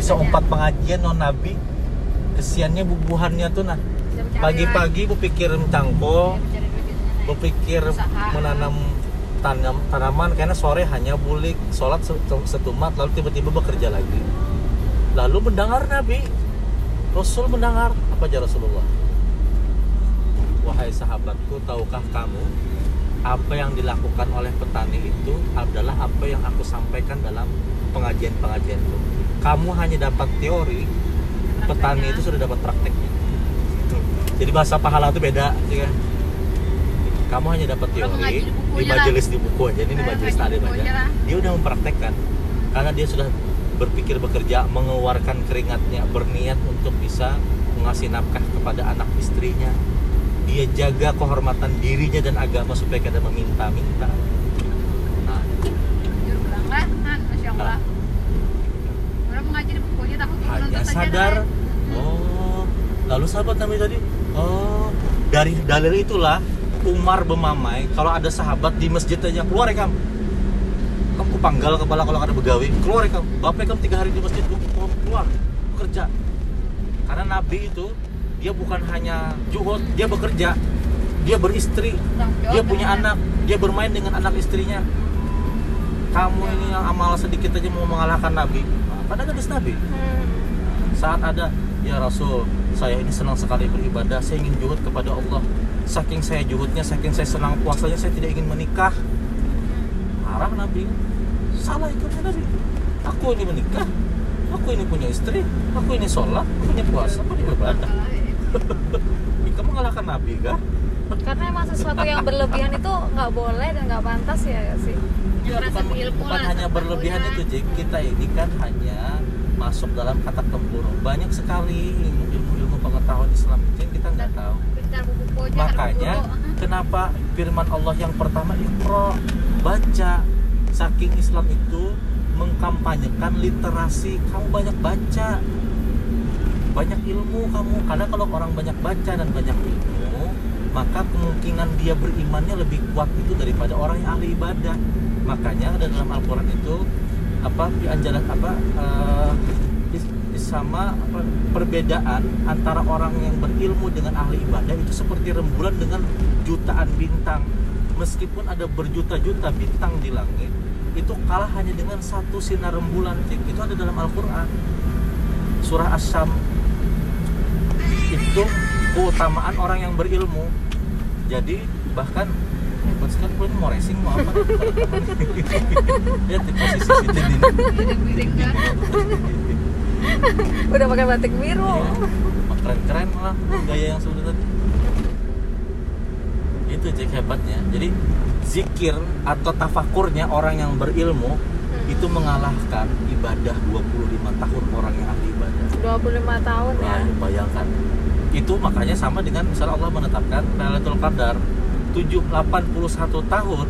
bisa empat pengajian non nabi kesiannya bubuhannya tuh nah pagi-pagi duit. cangkol Iya, mencari duit biasanya. berpikir Usaha. menanam tanam tanaman karena sore hanya bulik sholat setu- setumat lalu tiba-tiba bekerja lagi lalu mendengar Nabi Rasul mendengar apa aja Rasulullah wahai sahabatku tahukah kamu apa yang dilakukan oleh petani itu adalah apa yang aku sampaikan dalam pengajian-pengajianku kamu hanya dapat teori petani itu sudah dapat prakteknya. Jadi bahasa pahala itu beda ya kan? kamu hanya dapat teori di majelis di buku aja ini di Eh, majelis ngaji di taklim buku aja. dia udah mempraktekkan karena dia sudah berpikir bekerja mengeluarkan keringatnya berniat untuk bisa mengasih nafkah kepada anak istrinya. Dia jaga kehormatan dirinya dan agama supaya kada meminta-minta nah Jujur bilang lah, kan, masya Allah. Ah. Orang mengaji di buku aja takut hanya nonton saja sadar. Oh lalu sahabat Nabi tadi? Oh dari dalil itulah Umar bermamai kalau ada sahabat di masjid aja keluar ya kamu kamu panggal kepala kalau ada begawi keluar ya kamu bapak kamu tiga hari di masjid kamu keluar bekerja karena Nabi itu dia bukan hanya juhud dia bekerja dia beristri dia punya anak dia bermain dengan anak istrinya. Kamu ini yang amal sedikit aja mau mengalahkan Nabi. Nah, pada gadis Nabi. Hmm. Saat ada ya Rasul saya ini senang sekali beribadah saya ingin juhud kepada Allah. Saking saya juhudnya saking saya senang puasanya saya tidak ingin menikah. Marah Nabi. Salah ikutnya Nabi. Aku ini menikah aku ini punya istri aku ini sholat aku punya puasa aku ini beribadah Ika mengalahkan Nabi kah? karena emang sesuatu yang berlebihan itu nggak boleh dan nggak pantas ya sih? Ya, bukan, ilmu bukan hanya berlebihan itu Jik kita ini kan hanya masuk dalam kata tempurung. Banyak sekali ilmu-ilmu pengetahuan Islam. Itu yang kita nggak tahu. makanya kenapa firman Allah yang pertama ikro baca. Saking Islam itu mengkampanyekan literasi kamu banyak baca. Banyak ilmu kamu. Karena kalau orang banyak baca dan banyak ilmu maka kemungkinan dia berimannya lebih kuat itu daripada orang yang ahli ibadah. Makanya ada dalam Al-Quran itu apa anjalan apa is- sama apa, perbedaan antara orang yang berilmu dengan ahli ibadah itu seperti rembulan dengan jutaan bintang. Meskipun ada berjuta-juta bintang di langit itu kalah hanya dengan satu sinar rembulan. Itu ada dalam Al-Quran. Surah As-Sam itu keutamaan orang yang berilmu. Jadi bahkan hebat sekali gue mau racing mau apa? Lihat di posisi ini Miring-miring kan. udah pakai batik biru. Keren keren lah gaya yang sudah tadi. Itu cek hebatnya. Jadi zikir atau tafakurnya orang yang berilmu itu mengalahkan ibadah 25 tahun orang yang ahli ibadah. 25 tahun ya? Nah, bayangkan. Itu makanya sama dengan misalnya Allah menetapkan Lailatul Qadar 7 81 tahun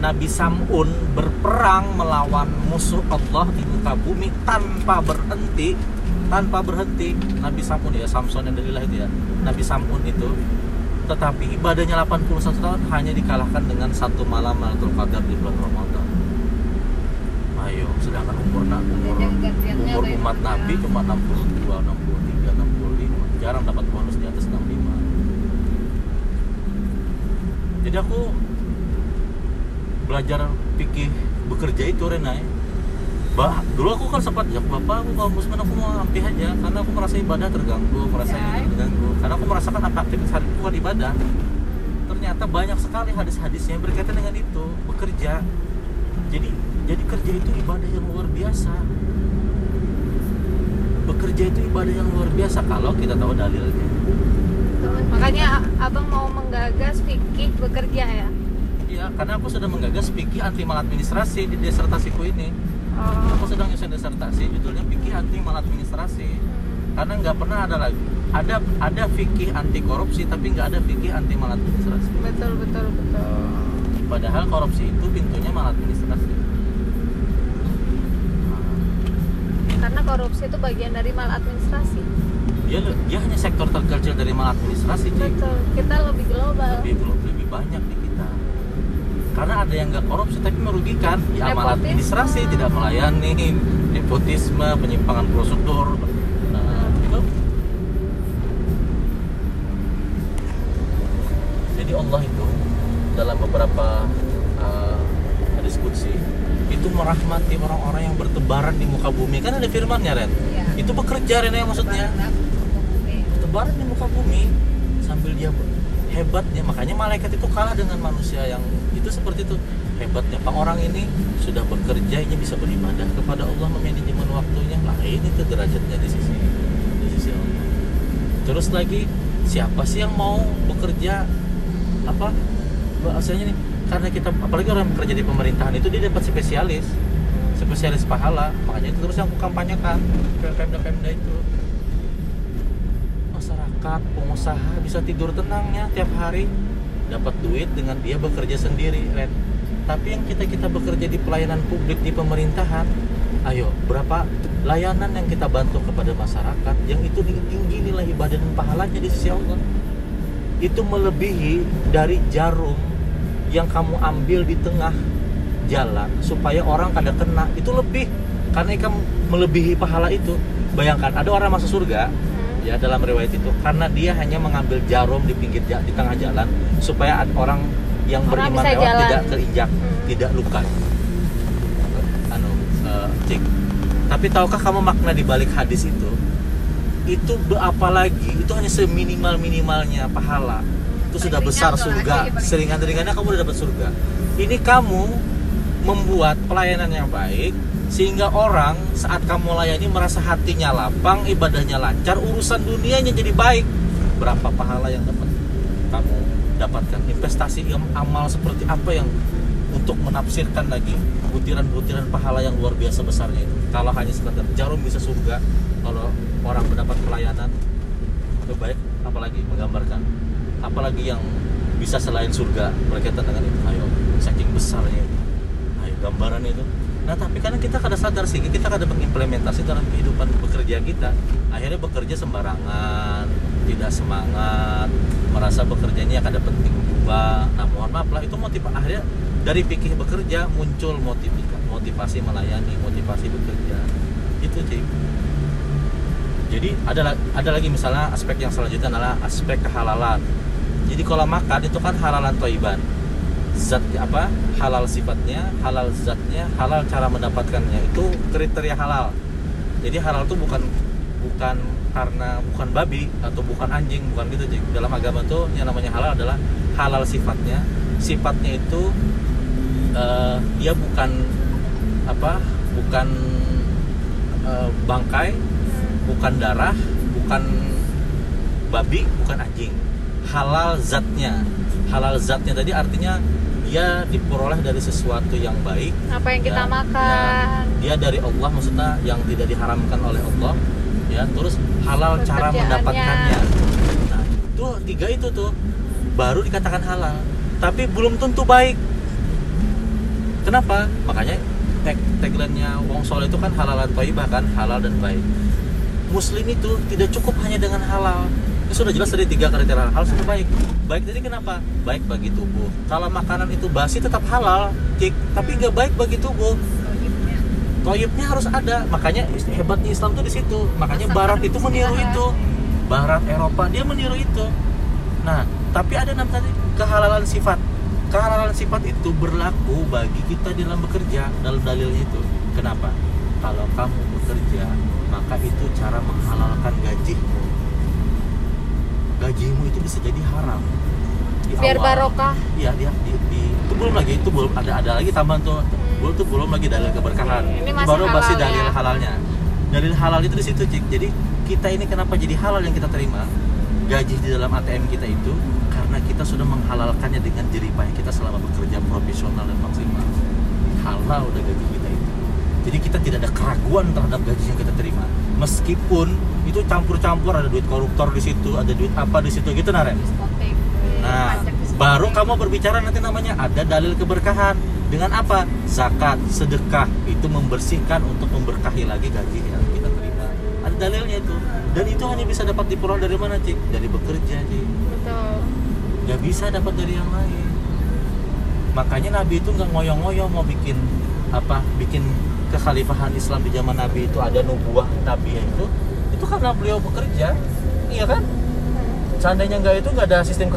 Nabi Sam'un berperang melawan musuh Allah di muka bumi tanpa berhenti. Tanpa berhenti Nabi Sam'un ya Samson yang dalilah itu ya. Nabi Sam'un itu tetapi ibadahnya 81 tahun hanya dikalahkan dengan satu malam Lailatul Qadar di bulan Ramadan. Ayo sedangkan umur umur, umur yang umat. Nabi cuma 62, 63, 65 jarang dapat bonus di atas 65 jadi aku belajar pikir bekerja itu Renai bah dulu aku kan sempat ya bapak aku kalau muslim aku mau hampir aja. Karena aku merasa ibadah terganggu merasa Ya. terganggu. Karena aku merasakan apa aktivitas hari bukan ibadah. Ternyata banyak sekali hadis-hadisnya yang berkaitan dengan itu bekerja. Jadi jadi kerja itu ibadah yang luar biasa. Bekerja itu ibadah yang luar biasa kalau kita tahu dalilnya makanya abang mau menggagas fikih bekerja ya Iya, karena aku sudah menggagas fikih anti maladministrasi di disertasiku ini. oh. Aku sedang nyusun disertasi judulnya fikih anti maladministrasi. Karena nggak pernah ada lagi. Ada ada fikih anti korupsi tapi nggak ada fikih anti maladministrasi. betul betul betul Padahal korupsi itu pintunya maladministrasi. karena korupsi itu bagian dari maladministrasi Dia dia hanya sektor terkecil dari maladministrasi, Cik. betul kita lebih global Lebih lebih banyak di kita. Karena ada yang nggak korupsi tapi merugikan, ya maladministrasi tidak melayani, nepotisme penyimpangan prosedur nah, itu jadi Allah itu dalam beberapa uh, diskusi itu merahmati orang-orang yang bertebaran di muka bumi kan ada firmannya Ren Iya. itu bekerja Ren ya maksudnya. Bertebaran di muka bumi sambil dia hebatnya. Makanya malaikat itu kalah dengan manusia yang itu seperti itu. Hebatnya. Pak orang ini sudah bekerja ini bisa beribadah kepada Allah memanajemen waktunya lain itu derajatnya di sisi di sisi Allah. Terus lagi siapa sih yang mau bekerja? Apa? Bahasanya nih karena kita apalagi orang yang bekerja di pemerintahan itu dia dapat spesialis. Spesialis pahala. Makanya itu terus yang aku kampanyekan pemda-pemda itu masyarakat pengusaha bisa tidur tenangnya tiap hari. Dapat duit dengan dia bekerja sendiri Ren. Tapi yang kita kita bekerja di pelayanan publik di pemerintahan ayo berapa layanan yang kita bantu kepada masyarakat yang itu tinggi nilai ibadah dan pahalanya di sisi Allah. Itu melebihi dari jarum yang kamu ambil di tengah jalan supaya orang kada kena. Itu lebih karena kamu melebihi pahala itu. Bayangkan ada orang masuk surga. Ya dalam riwayat itu karena dia hanya mengambil jarum di pinggir di tengah jalan supaya orang yang Orang beriman lewat jalan. tidak terinjak Hmm. tidak luka. Anu cik. Tapi tahukah kamu makna di balik hadis itu? Itu apalagi itu hanya seminimal minimalnya pahala. Itu sudah besar surga. Seringan ringannya kamu udah dapat surga. Ini kamu membuat pelayanan yang baik sehingga orang saat kamu layani merasa hatinya lapang ibadahnya lancar urusan dunianya jadi baik. Berapa pahala yang dapat kamu dapatkan? Investasi yang amal seperti apa yang untuk menafsirkan lagi butiran-butiran pahala yang luar biasa besarnya itu? Kalau hanya sekedar jarum bisa surga kalau orang mendapat pelayanan terbaik apalagi menggambarkan apalagi yang bisa selain surga berkaitan dengan itu. Ayo saking besarnya itu. Ayo gambaran itu nah tapi kadang kita kada sadar sih kita kada mengimplementasi dalam kehidupan bekerja kita. Akhirnya bekerja sembarangan tidak semangat merasa bekerjanya kada penting juga. Nah mohon maaf lah itu motif akhirnya dari pikir bekerja muncul motivasi motivasi melayani motivasi bekerja. Itu sih. Jadi ada ada lagi misalnya aspek yang selanjutnya adalah aspek kehalalan. Jadi kalau makan itu kan halalan toiban zat apa halal sifatnya halal zatnya halal cara mendapatkannya. Itu kriteria halal. Jadi halal itu bukan bukan karena bukan babi atau bukan anjing bukan gitu. Dalam agama tuh yang namanya halal adalah halal sifatnya. Sifatnya itu eh, dia bukan apa bukan eh, bangkai bukan darah bukan babi bukan anjing. Halal zatnya. Halal zatnya tadi artinya dia diperoleh dari sesuatu yang baik. Apa yang kita Ya, makan. dia dari Allah maksudnya yang tidak diharamkan oleh Allah. Ya terus halal cara mendapatkannya. Nah itu tiga itu tuh baru dikatakan halal tapi belum tentu baik. Kenapa? Makanya tag tagline-nya Wong Soleh itu kan halalan thayyibah kan halal dan baik. Muslim itu tidak cukup hanya dengan halal ini sudah jelas dari tiga kriteria halal sudah baik. Baik jadi kenapa? Baik bagi tubuh. Kalau makanan itu basi tetap halal. Cik tapi nggak baik bagi tubuh. Toyibnya. harus ada. Makanya hebatnya Islam tuh di situ. Makanya Barat itu meniru itu. Barat Eropa dia meniru itu. Nah tapi ada nam tadi. Kehalalan sifat. Kehalalan sifat itu berlaku bagi kita dalam bekerja. Dalam dalilnya itu. Kenapa? Kalau kamu bekerja maka itu cara menghalalkan gajimu gajimu itu bisa jadi haram di biar awal. barokah Iya, dia di, di- itu belum lagi itu belum ada ada lagi tambahan tuh. Belum tuh belum lagi dalil keberkahan. Ini masih baru masih halal dalil ya. halalnya. Dalil halal itu di situ, Cik. Jadi kita ini kenapa jadi halal yang kita terima? Gaji di dalam ATM kita itu karena kita sudah menghalalkannya dengan jerih payah kita selama bekerja profesional dan maksimal. Halal udah gaji kita. Jadi kita tidak ada keraguan terhadap gaji yang kita terima. Meskipun itu campur-campur ada duit koruptor di situ, ada duit apa di situ gitu Naren. Nah, baru kamu berbicara nanti namanya ada dalil keberkahan. Dengan apa? Zakat, sedekah itu membersihkan untuk memberkahi lagi gaji yang kita terima. Ada dalilnya itu. Dan itu hanya bisa dapat diperoleh dari mana, Cik? Dari bekerja, Cik. betul Gak bisa dapat dari yang lain. Makanya Nabi itu nggak ngoyo-ngoyo mau bikin apa? Bikin kekhalifahan Islam di zaman Nabi itu ada nubuah Nabi itu itu karena beliau bekerja iya kan? Seandainya nggak itu nggak ada sistem